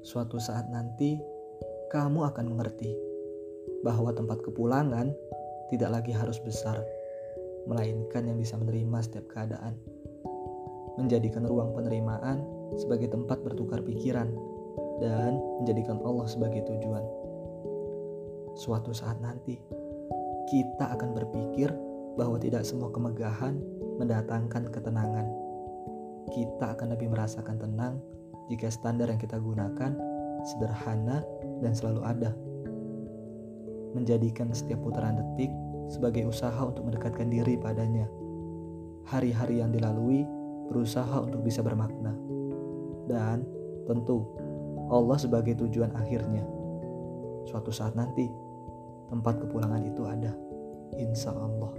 Suatu saat nanti, kamu akan mengerti bahwa tempat kepulangan tidak lagi harus besar, melainkan yang bisa menerima setiap keadaan. Menjadikan ruang penerimaan sebagai tempat bertukar pikiran dan menjadikan Allah sebagai tujuan. Suatu saat nanti, kita akan berpikir bahwa tidak semua kemegahan mendatangkan ketenangan. Kita akan lebih merasakan tenang jika standar yang kita gunakan sederhana dan selalu ada. Menjadikan setiap putaran detik sebagai usaha untuk mendekatkan diri padanya. Hari-hari yang dilalui berusaha untuk bisa bermakna. Dan tentu Allah sebagai tujuan akhirnya. Suatu saat nanti tempat kepulangan itu ada. Insya Allah.